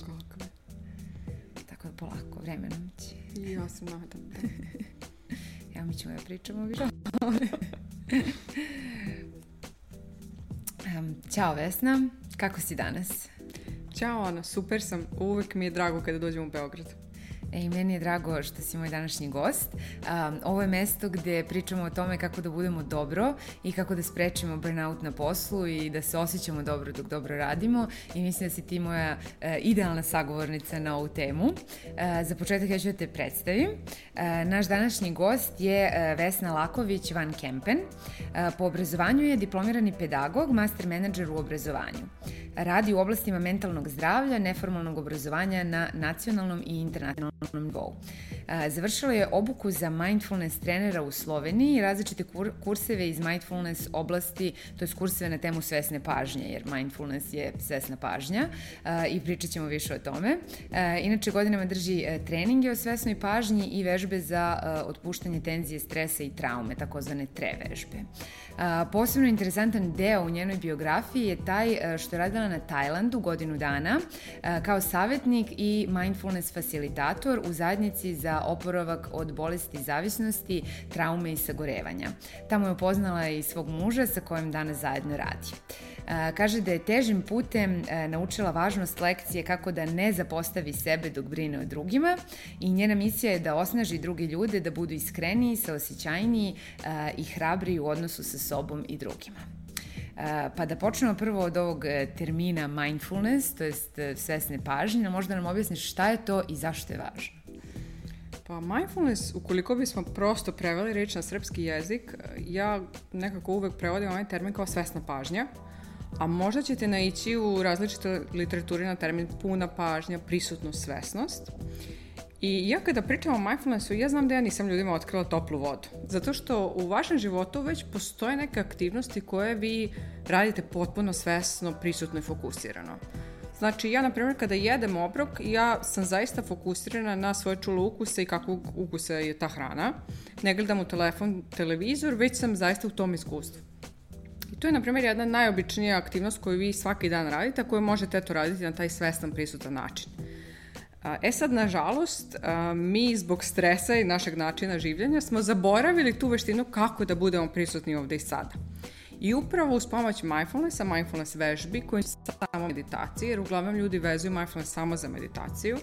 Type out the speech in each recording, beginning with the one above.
kakve. Da. Tako da polako, vremenom će. Ja se nadam da. Evo mi ćemo da pričamo više. um, ćao Vesna, kako si danas? Ćao Ana, super sam. Uvek mi je drago kada dođem u Beograd. E, meni je drago što si moj današnji gost. Um, ovo je mesto gde pričamo o tome kako da budemo dobro i kako da sprečimo burnout na poslu i da se osjećamo dobro dok dobro radimo i mislim da si ti moja uh, idealna sagovornica na ovu temu. Uh, za početak ja ću da te predstavim. Uh, naš današnji gost je Vesna Laković van Kempen. Uh, po obrazovanju je diplomirani pedagog, master menadžer u obrazovanju. Radi u oblastima mentalnog zdravlja, neformalnog obrazovanja na nacionalnom i internacionalnom regionalnom nivou. Završila je obuku za mindfulness trenera u Sloveniji i različite kur kurseve iz mindfulness oblasti, to je kurseve na temu svesne pažnje, jer mindfulness je svesna pažnja i pričat ćemo više o tome. Inače, godinama drži e, treninge o svesnoj pažnji i vežbe za e, otpuštanje tenzije, stresa i traume, takozvane tre vežbe. Posebno interesantan deo u njenoj biografiji je taj e, što je radila na Tajlandu godinu dana kao savjetnik i mindfulness facilitator faktor u zajednici za oporavak od bolesti zavisnosti, traume i sagorevanja. Tamo je upoznala i svog muža sa kojim danas zajedno radi. E, kaže da je težim putem e, naučila važnost lekcije kako da ne zapostavi sebe dok brine o drugima i njena misija je da osnaži druge ljude da budu iskreniji, saosećajniji e, i hrabriji u odnosu sa sobom i drugima. Eh, pa da počnemo prvo od ovog eh, termina mindfulness, to jest eh, svesne pažnje, da možda nam objasniš šta je to i zašto je važno? Pa mindfulness, ukoliko bismo prosto preveli reč na srpski jezik, ja nekako uvek prevodim ovaj termin kao svesna pažnja, a možda ćete naići u različitoj literaturi na termin puna pažnja, prisutnost, svesnost. Uh, I ja kada pričam o mindfulnessu, ja znam da ja nisam ljudima otkrila toplu vodu. Zato što u vašem životu već postoje neke aktivnosti koje vi radite potpuno svesno, prisutno i fokusirano. Znači, ja, na primjer, kada jedem obrok, ja sam zaista fokusirana na svoje čulo ukuse i kakvog ukusa je ta hrana. Ne gledam u telefon, televizor, već sam zaista u tom iskustvu. I to je, na primjer, jedna najobičnija aktivnost koju vi svaki dan radite, a koju možete to raditi na taj svestan, prisutan način. E sad, nažalost, mi zbog stresa i našeg načina življenja smo zaboravili tu veštinu kako da budemo prisutni ovde i sada. I upravo uz pomoć mindfulnessa, mindfulness vežbi koji su samo meditacije, jer uglavnom ljudi vezuju mindfulness samo za meditaciju,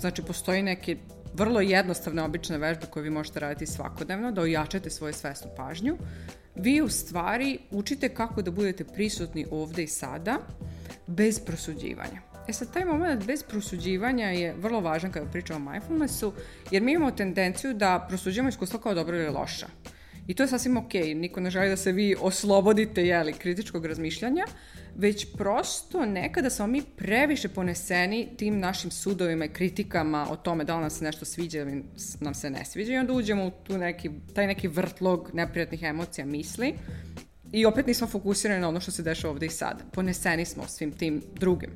znači postoji neke vrlo jednostavne obične vežbe koje vi možete raditi svakodnevno da ojačate svoju svesnu pažnju, vi u stvari učite kako da budete prisutni ovde i sada bez prosuđivanja. E sad, taj moment bez prosuđivanja je vrlo važan kada pričamo o mindfulnessu, jer mi imamo tendenciju da prosuđujemo iskustvo kao dobro ili loša. I to je sasvim ok, niko ne želi da se vi oslobodite jeli, kritičkog razmišljanja, već prosto nekada smo mi previše poneseni tim našim sudovima i kritikama o tome da li nam se nešto sviđa ili nam se ne sviđa i onda uđemo u tu neki, taj neki vrtlog neprijatnih emocija, misli i opet nismo fokusirani na ono što se dešava ovde i sad. Poneseni smo svim tim drugim.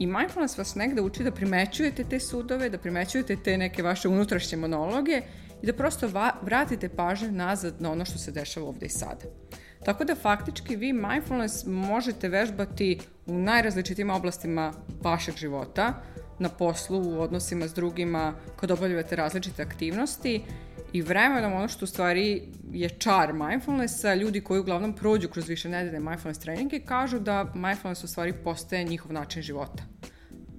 I mindfulness vas negde uči da primećujete te sudove, da primećujete te neke vaše unutrašnje monologe i da prosto va, vratite pažnju nazad na ono što se dešava ovde i sada. Tako da faktički vi mindfulness možete vežbati u najrazličitim oblastima vašeg života, na poslu, u odnosima s drugima, kad obavljate različite aktivnosti i vremenom ono što u stvari je čar mindfulnessa, ljudi koji uglavnom prođu kroz više nedelje mindfulness treninge kažu da mindfulness u stvari postaje njihov način života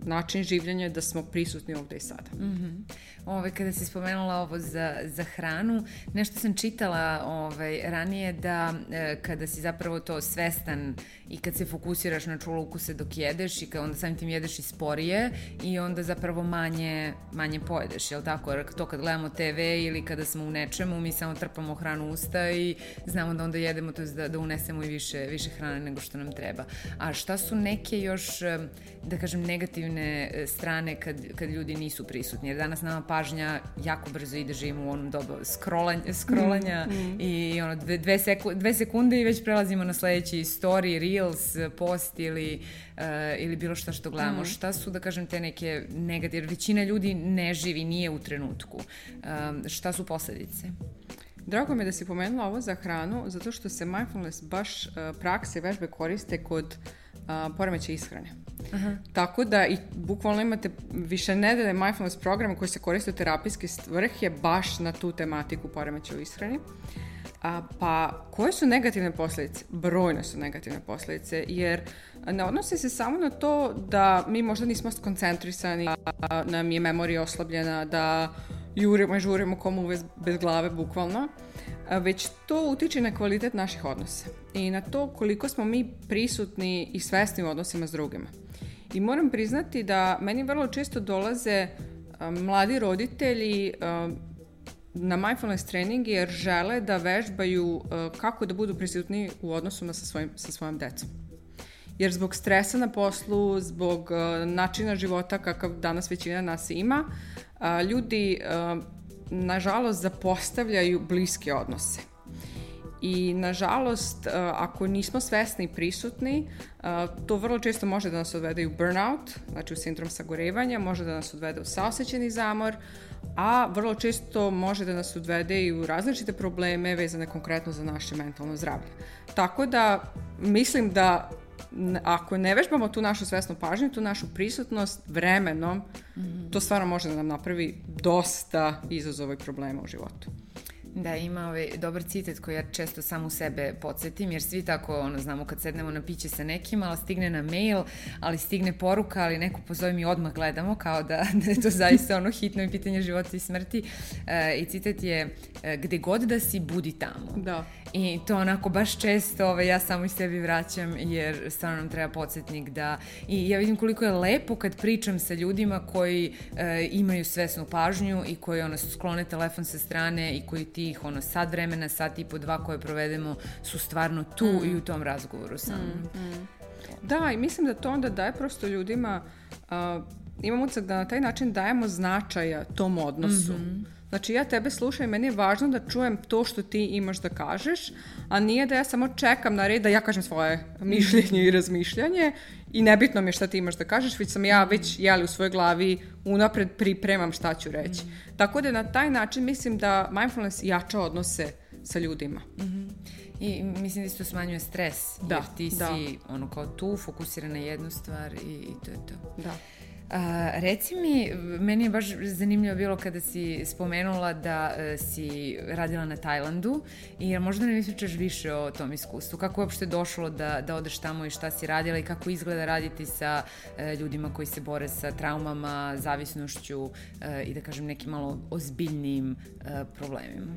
način življenja je da smo prisutni ovde i sada. Mm -hmm ove, kada si spomenula ovo za, za hranu, nešto sam čitala ove, ranije da e, kada si zapravo to svestan i kad se fokusiraš na čuluku se dok jedeš i kad onda samim tim jedeš i sporije i onda zapravo manje, manje pojedeš, je jel tako? Jer to kad gledamo TV ili kada smo u nečemu, mi samo trpamo hranu u usta i znamo da onda jedemo, to da, da unesemo i više, više hrane nego što nam treba. A šta su neke još, e, da kažem, negativne e, strane kad, kad ljudi nisu prisutni? Jer danas nama pažnja jako brzo ide, živimo u onom dobu scrollanja, scrollanja mm, mm. i ono, dve, dve, seku, dve sekunde i već prelazimo na sledeći story, reels, post ili, uh, ili bilo šta što gledamo. Mm. Šta su, da kažem, te neke negative? Većina ljudi ne živi, nije u trenutku. Um, šta su posledice? Drago mi je da si pomenula ovo za hranu, zato što se mindfulness baš uh, prakse vežbe koriste kod uh, eh, poremeća ishrane. Aha. Tako da i bukvalno imate više nedelje mindfulness programa koji se koriste u terapijske svrhe baš na tu tematiku poremeća u ishrani. A, pa koje su negativne posledice? Brojne su negativne posledice jer ne odnose se samo na to da mi možda nismo skoncentrisani, da nam je memorija oslabljena, da jurimo i žurimo komu bez, bez glave bukvalno, već to utiče na kvalitet naših odnosa i na to koliko smo mi prisutni i svesni u odnosima s drugima. I moram priznati da meni vrlo često dolaze mladi roditelji na mindfulness trening jer žele da vežbaju kako da budu prisutni u odnosima sa, svojim, sa svojim decom. Jer zbog stresa na poslu, zbog načina života kakav danas većina nas ima, ljudi nažalost zapostavljaju bliske odnose I nažalost, e, ako nismo svesni i prisutni, e, to vrlo često može da nas odvede u burnout, znači u sindrom sagorevanja, može da nas odvede u saosećeni zamor, a vrlo često može da nas odvede i u različite probleme vezane konkretno za naše mentalno zdravlje. Tako da mislim da ako ne vežbamo tu našu svesnu pažnju, tu našu prisutnost vremenom, mm -hmm. to stvarno može da nam napravi dosta izazova i problema u životu. Da, ima ovaj dobar citat koji ja često sam u sebe podsjetim, jer svi tako, ono, znamo kad sednemo na piće sa nekim, ali stigne na mail, ali stigne poruka, ali neko pozove mi odmah gledamo, kao da, da je to zaista ono hitno i pitanje života i smrti. E, I citat je, e, gde god da si, budi tamo. Da. I to onako baš često ovaj, ja samo i sebi vraćam, jer stvarno nam treba podsjetnik da... I ja vidim koliko je lepo kad pričam sa ljudima koji e, imaju svesnu pažnju i koji ono, sklone telefon sa strane i koji ti tih ono sat vremena, sat i po dva koje provedemo su stvarno tu mm. i u tom razgovoru sa mm, mnom. Mm. Da. da, i mislim da to onda daje prosto ljudima uh, imam utisak da na taj način dajemo značaja tom odnosu. -hmm. Znači ja tebe slušam i meni je važno da čujem to što ti imaš da kažeš, a nije da ja samo čekam na red da ja kažem svoje mišljenje i razmišljanje i nebitno mi je šta ti imaš da kažeš, već sam ja već jeli u svojoj glavi unapred pripremam šta ću reći. Mm. Tako da na taj način mislim da mindfulness jača odnose sa ljudima. Mm -hmm. I mislim da isto smanjuje stres, da, jer ti da. si ono kao tu, fokusirana na jednu stvar i, i to je to. Da. A, reci mi, meni je baš zanimljivo bilo kada si spomenula da e, si radila na Tajlandu i možda nam ispričaš više o tom iskustvu. Kako je uopšte došlo da, da odeš tamo i šta si radila i kako izgleda raditi sa e, ljudima koji se bore sa traumama, zavisnošću e, i da kažem nekim malo ozbiljnijim e, problemima?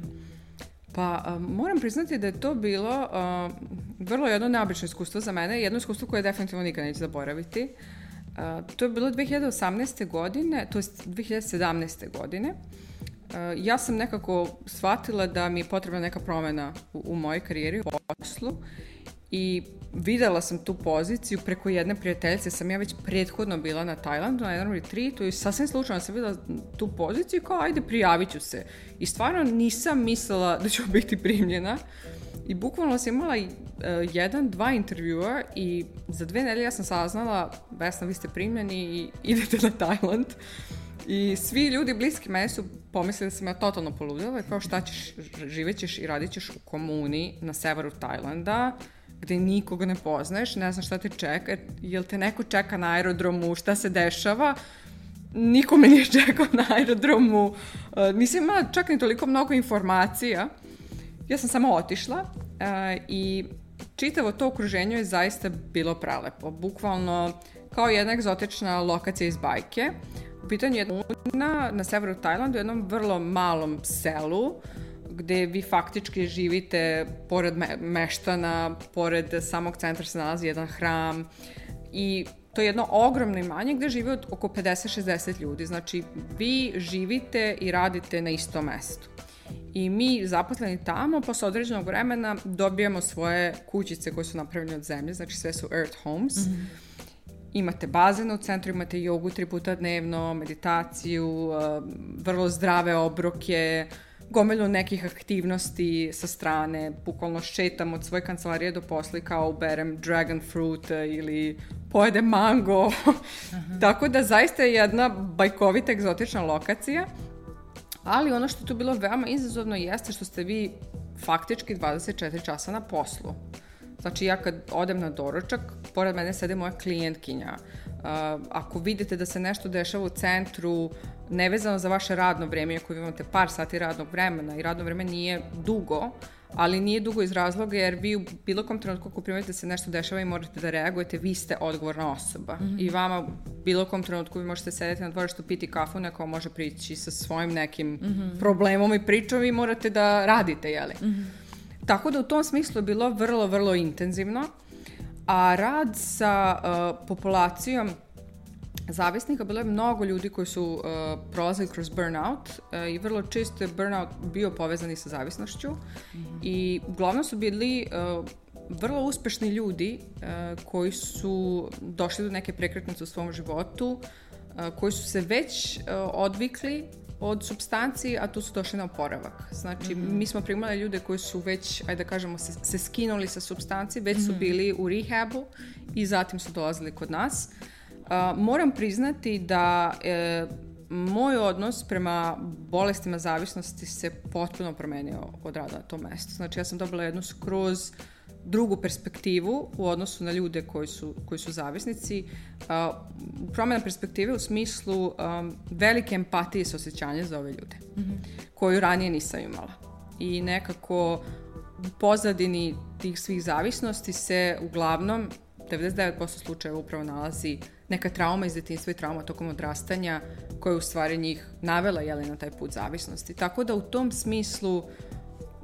Pa a, moram priznati da je to bilo a, vrlo jedno neobično iskustvo za mene, jedno iskustvo koje definitivno nikad neću zaboraviti. Uh, to je bilo 2018. godine, to je 2017. godine. ja sam nekako shvatila da mi je potrebna neka promena u, u mojoj karijeri, u poslu i videla sam tu poziciju preko jedne prijateljice, sam ja već prethodno bila na Tajlandu, na jednom retreatu i sasvim slučajno sam videla tu poziciju kao ajde prijavit ću se. I stvarno nisam mislila da ću biti primljena i bukvalno sam imala Eh, jedan, dva intervjua i za dve nedelje ja sam saznala, Vesna, vi ste primljeni i idete na Tajland. I svi ljudi bliski meni su pomislili da sam ja totalno poludela i kao šta ćeš, živećeš i radit ćeš u komuni na severu Tajlanda gde nikoga ne poznaješ, ne znam šta te čeka, jel te neko čeka na aerodromu, šta se dešava, niko me nije čekao na aerodromu, eh, nisam imala čak ni toliko mnogo informacija. Ja sam samo otišla uh, i čitavo to okruženje je zaista bilo prelepo. Bukvalno kao jedna egzotična lokacija iz bajke. U pitanju je Luna na severu Tajlanda u jednom vrlo malom selu, gde vi faktički živite pored me meštana, pored samog centra se nalazi jedan hram i to je jedno ogromno imanje gde žive oko 50-60 ljudi. Znači, vi živite i radite na istom mestu i mi zaposleni tamo posle određenog vremena dobijamo svoje kućice koje su napravljene od zemlje, znači sve su earth homes. Mm -hmm. Imate bazen u centru, imate jogu tri puta dnevno, meditaciju, vrlo zdrave obroke, gomilu nekih aktivnosti sa strane, bukvalno šetam od svoje kancelarije do posla kao uberem dragon fruit ili pojede mango. Tako da zaista je jedna bajkovita egzotična lokacija Ali ono što je tu bilo veoma izazovno jeste što ste vi faktički 24 časa na poslu. Znači ja kad odem na doručak, pored mene sede moja klijentkinja. Uh, ako vidite da se nešto dešava u centru, nevezano za vaše radno vreme, ako vi imate par sati radnog vremena i radno vreme nije dugo, ali nije dugo iz razloga jer vi u bilo kom trenutku ako primetite da se nešto dešava i morate da reagujete, vi ste odgovorna osoba. Mm -hmm. I vama u bilo kom trenutku vi možete sedeti na dvorištu, piti kafu, neko može prići sa svojim nekim mm -hmm. problemom i pričom, vi morate da radite, jeli? Mm -hmm. Tako da u tom smislu je bilo vrlo, vrlo intenzivno. A rad sa uh, populacijom zavisnika, bilo je mnogo ljudi koji su uh, prolazili kroz burnout uh, i vrlo često je burnout bio povezan i sa zavisnošću mm -hmm. i uglavnom su bili uh, vrlo uspešni ljudi uh, koji su došli do neke prekretnice u svom životu, uh, koji su se već uh, odvikli od substanci, a tu su došli na oporavak. Znači, mm -hmm. mi smo primali ljude koji su već, ajde da kažemo, se, se skinuli sa substanci, već mm -hmm. su mhm. bili u rehabu i zatim su dolazili kod nas. Uh, moram priznati da e, moj odnos prema bolestima zavisnosti se potpuno promenio od rada na tom mestu. Znači ja sam dobila jednu skroz drugu perspektivu u odnosu na ljude koji su, koji su zavisnici. Uh, promjena perspektive u smislu um, velike empatije i osjećanja za ove ljude, mm -hmm. koju ranije nisam imala. I nekako u pozadini tih svih zavisnosti se uglavnom 99% slučajeva upravo nalazi neka trauma iz detinstva i trauma tokom odrastanja koja je u stvari njih navela jeli, na taj put zavisnosti. Tako da u tom smislu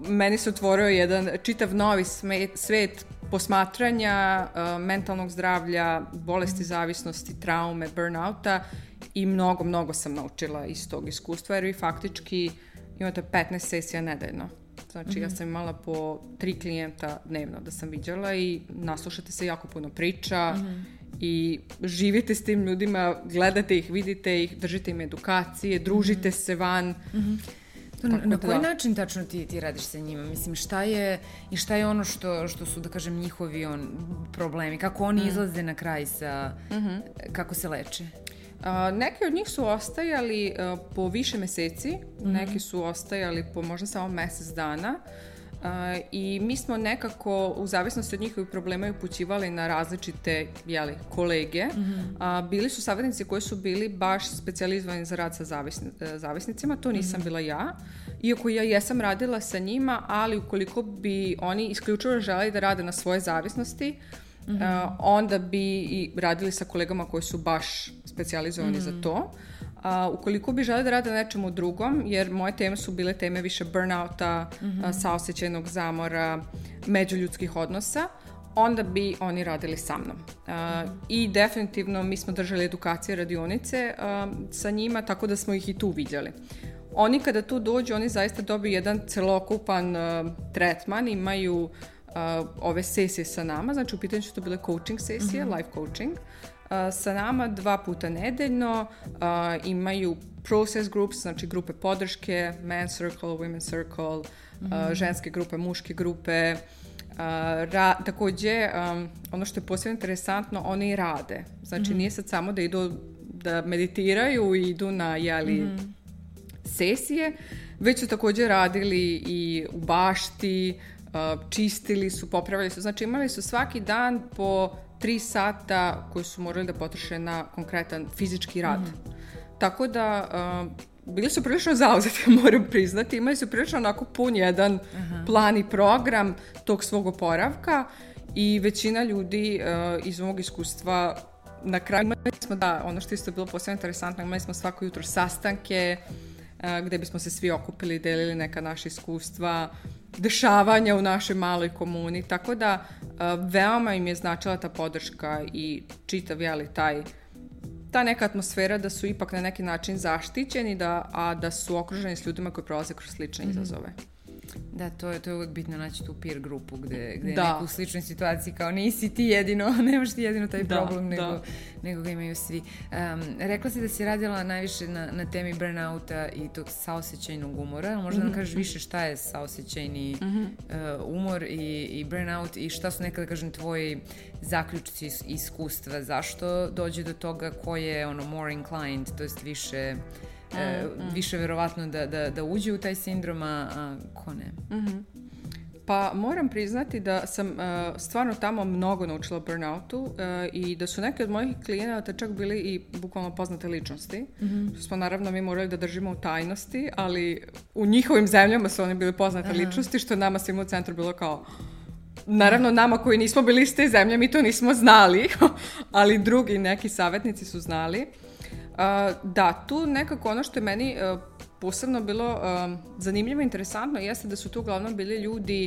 meni se otvorio jedan čitav novi smet, svet posmatranja uh, mentalnog zdravlja, bolesti zavisnosti, traume, burnouta i mnogo, mnogo sam naučila iz tog iskustva jer vi faktički imate 15 sesija nedeljno. Znači, mm -hmm. ja mhm. sam imala po tri klijenta dnevno da sam viđala i naslušate se jako puno priča mm -hmm. i živite s tim ljudima, gledate ih, vidite ih, držite im edukacije, mhm. družite mm -hmm. se van. Mhm. Tako na, na da. koji da. način tačno ti, ti radiš sa njima? Mislim, šta je i šta je ono što, što su, da kažem, njihovi on, problemi? Kako oni izlaze na kraj sa... Kako se leče? A, neki od njih su ostajali e, po više meseci, mhm. neki su ostajali po možda samo mesec dana. Uh, I mi smo nekako, u zavisnosti od njihovih problema, upućivali na različite jeli, kolege. Mm -hmm. uh, bili su savjetnici koji su bili baš specializovani za rad sa zavisni, e, zavisnicima, to nisam mm -hmm. bila ja. Iako ja jesam radila sa njima, ali ukoliko bi oni isključivo želeli da rade na svoje zavisnosti, Mm -hmm. uh, onda bi i radili sa kolegama koji su baš specializovani mm. za to. A, ukoliko bi žele da rade na nečemu drugom, jer moje teme su bile teme više burnouta, mm -hmm. a, mhm. saosećajnog zamora, međuljudskih odnosa, onda bi oni radili sa mnom. Uh, I definitivno mi smo držali edukacije radionice uh, sa njima, tako da smo ih i tu vidjeli. Oni kada tu dođu, oni zaista dobiju jedan celokupan uh, tretman, imaju uh, ove sesije sa nama, znači u pitanju su to bile coaching sesije, uh mhm. -huh. life coaching, sa nama dva puta nedeljno. Imaju process groups, znači grupe podrške, men circle, women circle, mm -hmm. ženske grupe, muške grupe. Ra, takođe, um, ono što je posebno interesantno, oni rade. Znači, mm -hmm. nije sad samo da idu da meditiraju i idu na jeli, mm -hmm. sesije, već su takođe radili i u bašti, čistili su, popravili su. Znači imali su svaki dan po tri sata koje su morali da potroše na konkretan fizički rad. Mm -hmm. Tako da uh, bili su prilično zauzeti, moram priznati. Imali su prilično onako pun jedan Aha. Mm plan i program tog svog oporavka i većina ljudi uh, iz mog iskustva na kraju imali smo, da, ono što isto bilo posebno interesantno, imali smo svako jutro sastanke, uh, gde bismo se svi okupili, delili neka naša iskustva, dešavanja u našoj maloj komuni, tako da veoma im je značila ta podrška i čitav, jeli, taj ta neka atmosfera da su ipak na neki način zaštićeni, da, a da su okruženi s ljudima koji prolaze kroz slične mm -hmm. izazove. Da, to je, to je uvek bitno naći tu peer grupu gde, gde da. je neko u sličnoj situaciji kao nisi ti jedino, nemaš ti jedino taj da, problem, da. nego, da. nego ga imaju svi. Um, rekla si da si radila najviše na, na temi burnouta i tog saosećajnog umora, možda mm -hmm. kažeš mhm. više šta je saosećajni mm -hmm. uh, umor i, i burnout i šta su nekada, kažem, tvoji zaključci is, iskustva, zašto dođe do toga ko je ono more inclined, to jest više e, više verovatno da, da, da uđe u taj sindrom, a ko ne. Mm -hmm. Pa moram priznati da sam uh, stvarno tamo mnogo naučila o burnoutu uh, i da su neke od mojih klijenata čak bili i bukvalno poznate ličnosti. Mm -hmm. Smo naravno mi morali da držimo u tajnosti, ali u njihovim zemljama su oni bili poznate Aha. ličnosti, što nama svima u centru bilo kao Naravno, nama koji nismo bili iz te zemlje, mi to nismo znali, ali drugi neki savjetnici su znali da, tu nekako ono što je meni e, posebno bilo e, zanimljivo i interesantno jeste da su tu uglavnom bili ljudi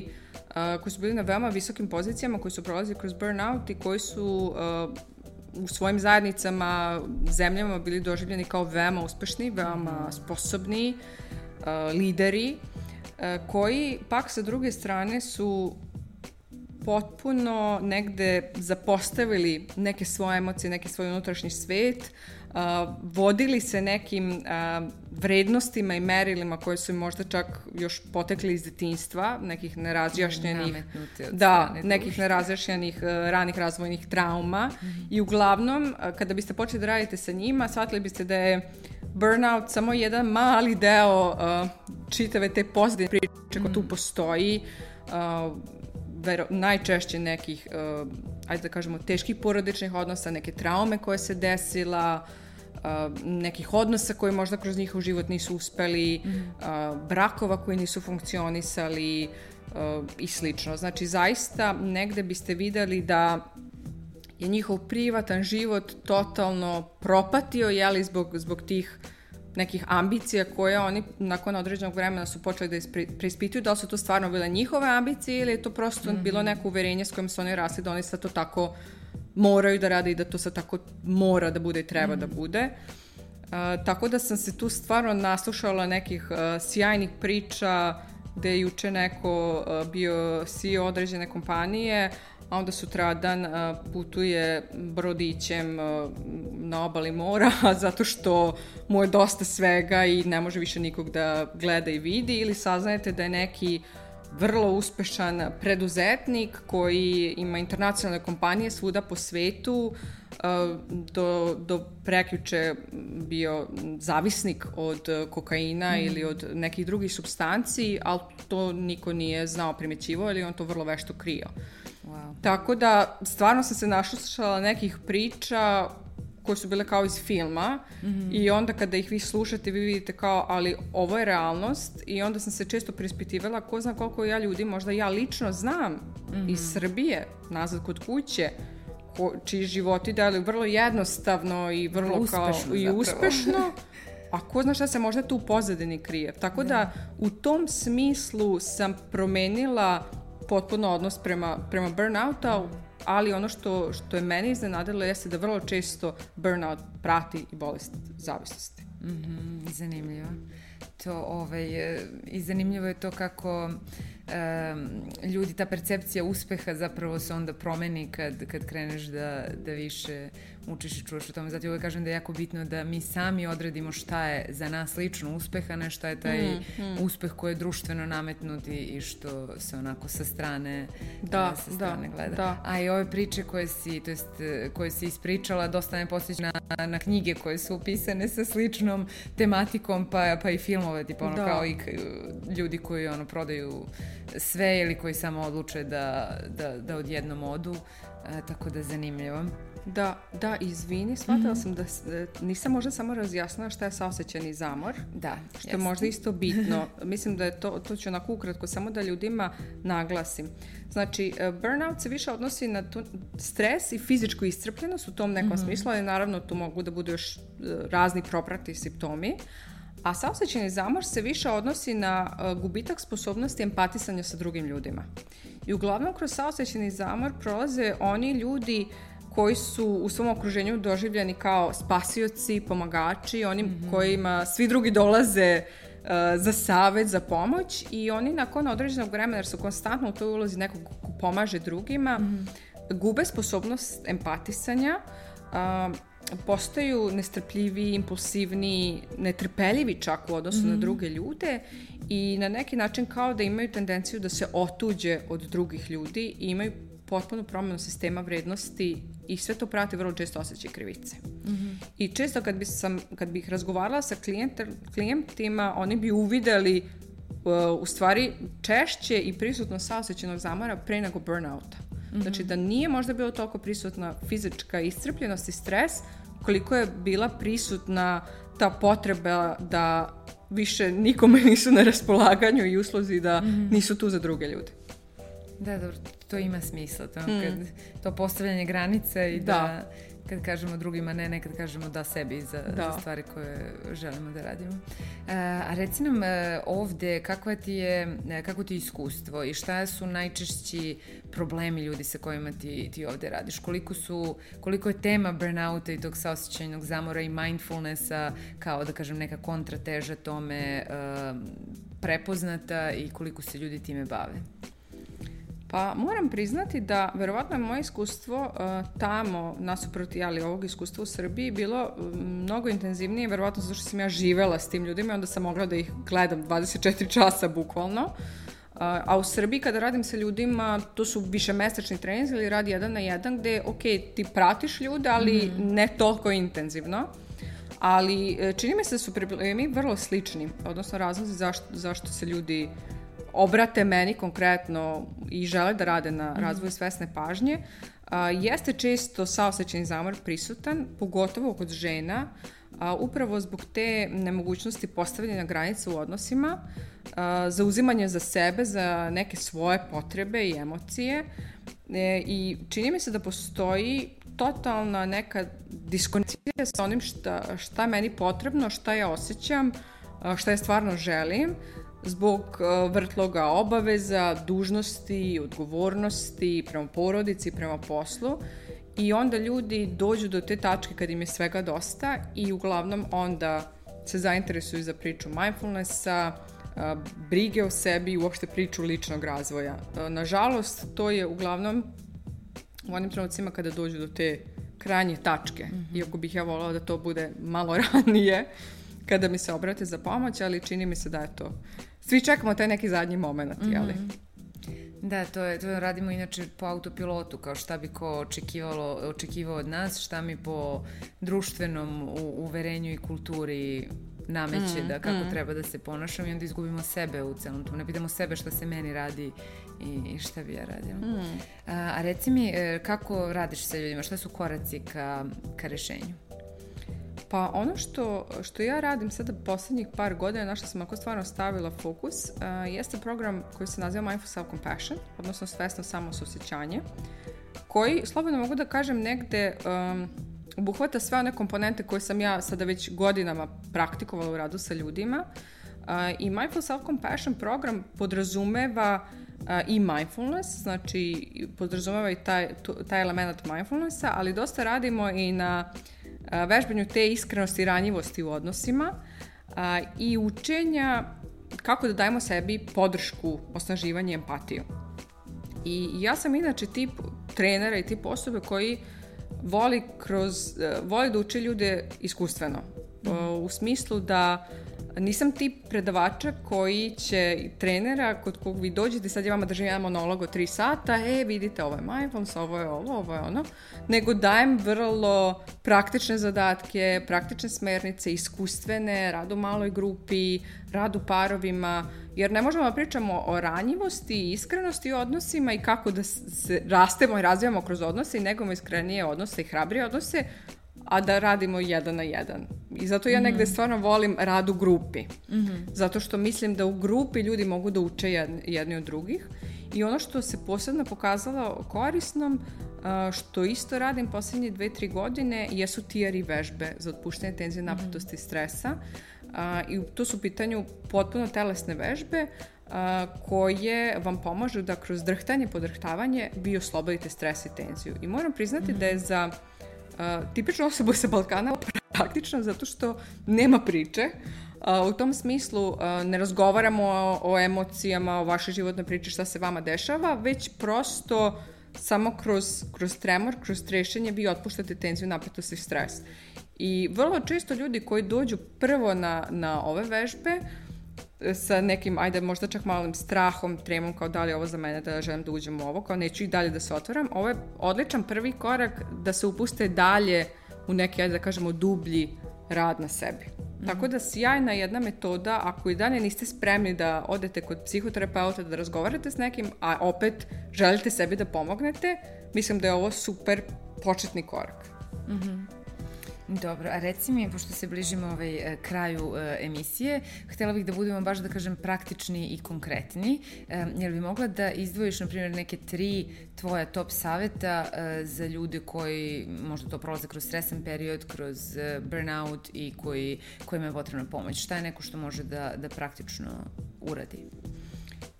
e, koji su bili na veoma visokim pozicijama, koji su prolazili kroz burnout i koji su u svojim zajednicama, zemljama bili doživljeni kao veoma uspešni, veoma sposobni, lideri, koji pak sa druge strane su potpuno negde zapostavili neke svoje emocije, neki svoj unutrašnji svet, uh, vodili se nekim uh, vrednostima i merilima koje su im možda čak još potekli iz detinstva, nekih nerazjašnjenih da, nekih nerazjašnjenih uh, ranih razvojnih trauma mm -hmm. i uglavnom uh, kada biste počeli da radite sa njima, shvatili biste da je burnout samo jedan mali deo uh, čitave te pozadine priče mm -hmm. koja tu mhm. postoji. Uh, vero, najčešće nekih, uh, ajde da kažemo, teških porodičnih odnosa, neke traume koje se desila, uh, nekih odnosa koji možda kroz njihov život nisu uspeli, mm uh, brakova koji nisu funkcionisali uh, i slično. Znači, zaista negde biste videli da je njihov privatan život totalno propatio, jeli, zbog, zbog tih uh, nekih ambicija koje oni nakon određenog vremena su počeli da ispri, preispituju da li su to stvarno bile njihove ambicije ili je to prosto mm -hmm. bilo neko uverenje s kojim su oni rasli da oni sad to tako moraju da rade i da to sad tako mora da bude i treba mm -hmm. da mhm. bude. Uh, tako da sam se tu stvarno naslušala nekih uh, sjajnih priča gde je juče neko uh, bio CEO određene kompanije, uh, a onda sutradan putuje brodićem na obali mora zato što mu je dosta svega i ne može više nikog da gleda i vidi ili saznajete da je neki vrlo uspešan preduzetnik koji ima internacionalne kompanije svuda po svetu, do, do preključe bio zavisnik od kokaina mm. ili od nekih drugih substanci, ali to niko nije znao primećivo ili on to vrlo vešto krio. Wow. Tako da, stvarno sam se našušala nekih priča koje su bile kao iz filma mm -hmm. i onda kada ih vi slušate vi vidite kao ali ovo je realnost i onda sam se često prispitivala ko zna koliko ja ljudi možda ja lično znam mm -hmm. iz mhm. Srbije nazad kod kuće ko, čiji životi deluju vrlo jednostavno i vrlo uspešno, kao i uspešno a ko zna šta se možda tu u pozadini krije tako da. da u tom smislu sam promenila potpuno odnos prema, prema burnouta, ali ono što, što je meni iznenadilo jeste da vrlo često burnout prati i bolest zavisnosti. Mm -hmm, zanimljivo to ovaj, e, i zanimljivo je to kako um, ljudi, ta percepcija uspeha zapravo se onda promeni kad, kad kreneš da, da više učiš i čuvaš o tome. Zato ja uvek kažem da je jako bitno da mi sami odredimo šta je za nas lično uspeh, a ne šta je taj mm, mm. uspeh koji je društveno nametnut i, i što se onako sa strane, e, da, sa strane da, gleda. Da. A i ove priče koje si, to jest, koje si ispričala dosta me posjeća na, na knjige koje su upisane sa sličnom tematikom pa, pa i filmom stanove, tipa ono da. kao i ljudi koji ono prodaju sve ili koji samo odluče da, da, da odjednom odu, e, tako da zanimljivo. Da, da, izvini, shvatila mm -hmm. sam da e, nisam možda samo razjasnila šta je saosećeni zamor. Da, Što jasno. je možda isto bitno. Mislim da je to, to ću onako ukratko, samo da ljudima naglasim. Znači, e, burnout se više odnosi na tu stres i fizičku iscrpljenost u tom nekom mm -hmm. smislu, ali naravno tu mogu da budu još e, razni propratni simptomi, a saosećeni zamor se više odnosi na e, gubitak sposobnosti empatisanja sa drugim ljudima. I uglavnom kroz saosećeni zamor prolaze oni ljudi koji su u svom okruženju doživljeni kao spasioci, pomagači, onim mhm. mm -hmm. kojima svi drugi dolaze e, za savet, za pomoć i oni nakon određenog vremena, jer su konstantno u toj ulozi nekog pomaže drugima, mm -hmm. gube sposobnost empatisanja, uh, postaju nestrpljivi, impulsivni, netrpeljivi čak u odnosu mm. na mhm. druge ljude i na neki način kao da imaju tendenciju da se otuđe od drugih ljudi i imaju potpuno promenu sistema vrednosti i sve to prati vrlo često osjećaj krivice. Mm -hmm. I često kad, bi sam, kad bih razgovarala sa klijentar, klijentima, oni bi uvideli uh, u stvari češće i prisutno saosećenog zamora pre nego burnouta. Znači mhm. da nije možda bilo toliko prisutna fizička iscrpljenost i stres, koliko je bila prisutna ta potreba da više nikome nisu na raspolaganju i usluzi da mhm. nisu tu za druge ljude. Da, dobro, to ima smisla, to, mm. kad, to postavljanje granica i da, da kad kažemo drugima ne, nekad kažemo da sebi za, da. za stvari koje želimo da radimo. E, a reci nam e, ovde kakva ti je, e, kako ti je iskustvo i šta su najčešći problemi ljudi sa kojima ti, ti ovde radiš? Koliko, su, koliko je tema burnouta i tog saosećajnog zamora i mindfulnessa kao, da kažem, neka kontrateža tome prepoznata i koliko se ljudi time bave? Pa moram priznati da verovatno je moje iskustvo eh, tamo nasuprot ali ovog iskustva u Srbiji bilo mm, mnogo intenzivnije, verovatno zato što sam ja živela s tim ljudima i onda sam mogla da ih gledam 24 časa bukvalno. Eh, a u Srbiji kada radim sa ljudima, to su više mesečni treninzi ili radi jedan na jedan gde, ok, ti pratiš ljude, ali mm. ne toliko intenzivno. Ali eh, čini mi se da su problemi vrlo slični, odnosno razlozi zašto, zašto se ljudi obrate meni konkretno i žele da rade na mhm. razvoju svesne pažnje, a, jeste često saosećen zamor prisutan, pogotovo kod žena, a, upravo zbog te nemogućnosti postavljanja granica u odnosima, a, zauzimanje za sebe, za neke svoje potrebe i emocije e, i čini mi se da postoji totalna neka diskonekcija sa onim šta, šta meni potrebno, šta ja osjećam, šta ja stvarno želim, zbog e, vrtloga obaveza, dužnosti, odgovornosti prema porodici, prema poslu i onda ljudi dođu do te tačke kad im je svega dosta i uglavnom onda se zainteresuju za priču mindfulnessa, e, brige o sebi i uopšte priču ličnog razvoja. E, nažalost, to je uglavnom u onim trenucima kada dođu do te krajnje tačke, mm -hmm. iako bih ja volala da to bude malo ranije, kada mi se obrate za pomoć, ali čini mi se da je to svi čekamo taj neki zadnji moment, mm -hmm. jeli? Mhm. Da, to, je, to radimo inače po autopilotu, kao šta bi ko očekivalo, očekivao od nas, šta mi po društvenom u, uverenju i kulturi nameće mm, da kako mm. treba da se ponašam i onda izgubimo sebe u celom tom. Ne pitamo sebe šta se meni radi i, i šta bi ja radila. Mm. A, a reci mi e, kako radiš sa ljudima, šta su koraci ka, ka rešenju? Pa ono što, što ja radim sada poslednjih par godina, na što sam ako stvarno stavila fokus, uh, jeste program koji se naziva Mindful Self-Compassion, odnosno svesno samososjećanje, koji, slobodno mogu da kažem, negde um, obuhvata sve one komponente koje sam ja sada već godinama praktikovala u radu sa ljudima. Uh, I Mindful Self-Compassion program podrazumeva eh, i mindfulness, znači podrazumeva i taj, taj element mindfulnessa, ali dosta radimo i na uh, vežbanju te iskrenosti i ranjivosti u odnosima a, i učenja kako da dajemo sebi podršku, osnaživanje i empatiju. I ja sam inače tip trenera i tip osobe koji voli, kroz, e, voli da uči ljude iskustveno. Mhm. U smislu da uh, nisam tip predavača koji će trenera kod kog vi dođete, sad ja vama držim jedan monolog od 3 sata, e vidite ovo je mindfulness, ovo je ovo, ovo je ono, nego dajem vrlo praktične zadatke, praktične smernice, iskustvene, rad u maloj grupi, rad u parovima, jer ne možemo da pričamo o ranjivosti i iskrenosti u odnosima i kako da se rastemo i razvijamo kroz odnose i negujemo iskrenije odnose i hrabrije odnose a da radimo jedan na jedan. I zato ja mm negde mhm. stvarno volim rad u grupi. Mm -hmm. Zato što mislim da u grupi ljudi mogu da uče jedni, od drugih. I ono što se posebno pokazalo korisnom, što isto radim poslednje dve, tri godine, jesu tijeri vežbe za otpuštanje tenzije mhm. napetosti mm -hmm. stresa. A, I to su u pitanju potpuno telesne vežbe koje vam pomažu da kroz drhtanje, podrhtavanje vi oslobodite stres i tenziju. I moram priznati mm -hmm. da je mhm. za tipičnu osobu sa Balkana praktično zato što nema priče. u tom smislu ne razgovaramo o, o emocijama, o vašoj životnoj priči, šta se vama dešava, već prosto samo kroz, kroz tremor, kroz trešenje vi otpuštate tenziju, napetost i stres. I vrlo često ljudi koji dođu prvo na, na ove vežbe, uh, sa nekim, ajde, možda čak malim strahom, tremom, kao da li je ovo za mene, da ja želim da uđem u ovo, kao neću i dalje da se otvaram. Ovo je odličan prvi korak da se upuste dalje u neki, ajde da kažemo, dublji rad na sebi. Mm -hmm. Tako da sjajna jedna metoda, ako i dalje niste spremni da odete kod psihoterapeuta, da razgovarate s nekim, a opet želite sebi da pomognete, mislim da je ovo super početni korak. Mhm. Mm Dobro, a reci mi, pošto se bližimo ovaj, e, kraju e, emisije, htela bih da budemo baš da kažem praktični i konkretni. E, jel bi mogla da izdvojiš, na primjer, neke tri tvoja top saveta e, za ljude koji možda to prolaze kroz stresan period, kroz e, burnout i koji, kojima je potrebna pomoć? Šta je neko što može da, da praktično uradi?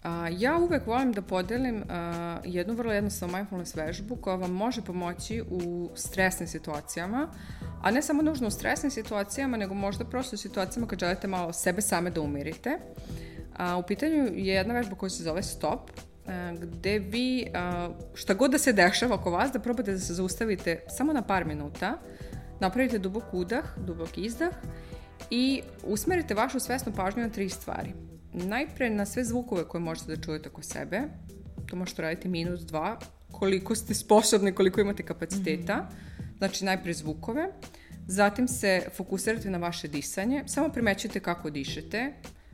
A, ja uvek volim da podelim a, jednu vrlo jednostavnu mindfulness vežbu koja vam može pomoći u stresnim situacijama, a ne samo nužno u stresnim situacijama, nego možda prosto u situacijama kad želite malo sebe same da umirite. A, u pitanju je jedna vežba koja se zove stop, a, e, gde vi, a, šta god da se dešava oko vas, da probate da se zaustavite samo na par minuta, napravite dubok udah, dubok izdah i usmerite vašu svesnu pažnju na tri stvari – najpre na sve zvukove koje možete da čujete oko sebe, to možete raditi minus dva, koliko ste sposobni, koliko imate kapaciteta, mhm. znači najpre zvukove, zatim se fokusirate na vaše disanje, samo primećujete kako dišete,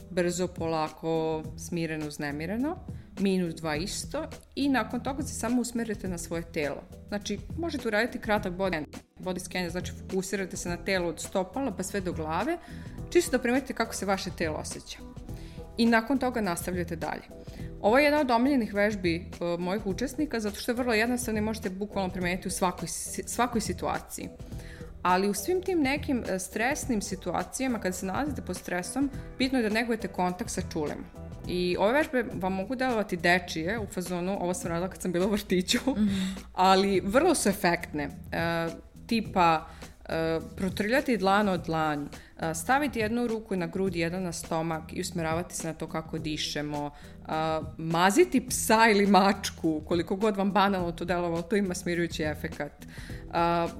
brzo, polako, smireno, znemireno, minus dva isto i nakon toga se samo usmerite na svoje telo. Znači, možete uraditi kratak body, body scan, znači fokusirate se na telo od stopala pa sve do glave, čisto da primetite kako se vaše telo osjeća i nakon toga nastavljate dalje. Ovo je jedna od omiljenih vežbi uh, mojih učesnika zato što je vrlo jednostavno i možete bukvalno primeniti u svakoj, svakoj situaciji. Ali u svim tim nekim e, stresnim situacijama, kada se nalazite pod stresom, bitno je da negujete kontakt sa čulem. I ove vežbe vam mogu delovati dečije u fazonu, ovo sam radila kad sam bila u vrtiću, mhm. ali vrlo su efektne. E, tipa, e, protrljati dlan od dlanju, staviti jednu ruku na grudi, jedan na stomak i usmeravati se na to kako dišemo, maziti psa ili mačku, koliko god vam banalno to delovalo, to ima smirujući efekat.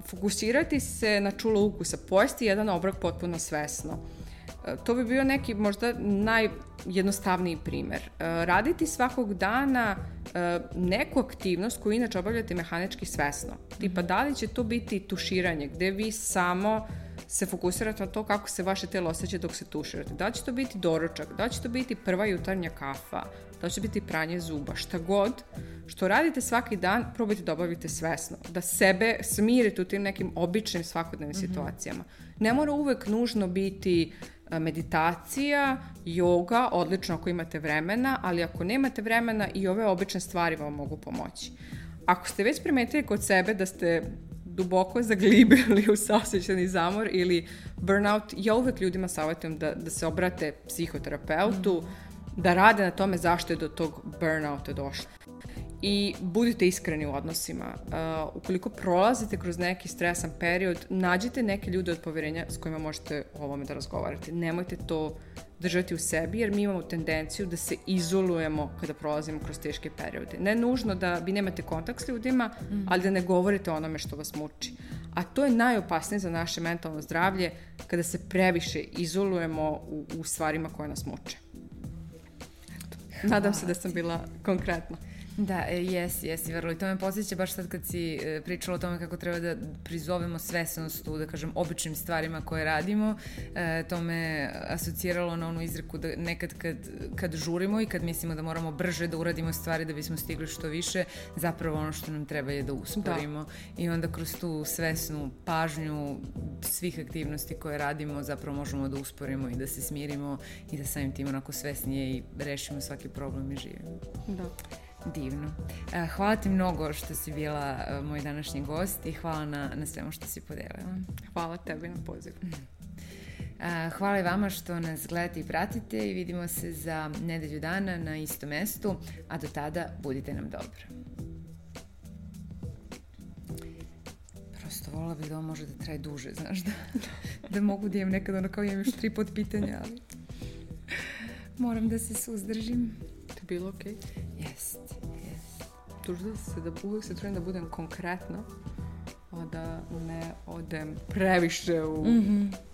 Fokusirati se na čulo ukusa, pojesti jedan obrok potpuno svesno. To bi bio neki možda najjednostavniji primer. Raditi svakog dana neku aktivnost koju inače obavljate mehanički svesno. Tipa da li će to biti tuširanje gde vi samo se fokusirate na to kako se vaše telo osjeća dok se tuširate. Da će to biti doručak, da će to biti prva jutarnja kafa, da će biti pranje zuba, šta god. Što radite svaki dan, probajte da obavite svesno. Da sebe smirite u tim nekim običnim svakodnevnim mm-hmm. situacijama. Ne mora uvek nužno biti e, meditacija, joga, odlično ako imate vremena, ali ako nemate vremena i ove obične stvari vam mogu pomoći. Ako ste već primetili kod sebe da ste duboko zaglibili u saosećani zamor ili burnout, ja uvek ljudima savjetujem da, da se obrate psihoterapeutu, mm da rade na tome zašto je do tog burnouta došlo i budite iskreni u odnosima. Uh, ukoliko prolazite kroz neki stresan period, nađite neke ljude od poverenja s kojima možete o ovome da razgovarate. Nemojte to držati u sebi, jer mi imamo tendenciju da se izolujemo kada prolazimo kroz teške periode. Ne nužno da vi nemate kontakt s ljudima, mm. ali da ne govorite onome što vas muči. A to je najopasnije za naše mentalno zdravlje kada se previše izolujemo u, u stvarima koje nas muče. Eto. Nadam se da sam bila konkretna. Da, e, jes, jes, vrlo. I to me posjeća baš sad kad si e, pričala o tome kako treba da prizovemo svesnost u, da kažem, običnim stvarima koje radimo. E, to me asociralo na onu izreku da nekad kad, kad žurimo i kad mislimo da moramo brže da uradimo stvari da bismo stigli što više, zapravo ono što nam treba je da usporimo. Da. I onda kroz tu svesnu pažnju svih aktivnosti koje radimo zapravo možemo da usporimo i da se smirimo i da samim tim onako svesnije i rešimo svaki problem i živimo. Da. Divno. E, hvala ti mnogo što si bila e, moj današnji gost i hvala na, na svemu što si podelila. Hvala tebi na pozivu. E, hvala i vama što nas gledate i pratite i vidimo se za nedelju dana na istom mestu, a do tada budite nam dobro. Prosto volila bih da ovo može da traje duže, znaš da, da mogu da imam nekad ono kao imam još tri pod pitanja, ali moram da se suzdržim bilo okej? Okay? Jest, jest. Trudim se da, uvijek se trudim da budem konkretna, a da ne odem previše u... Mm -hmm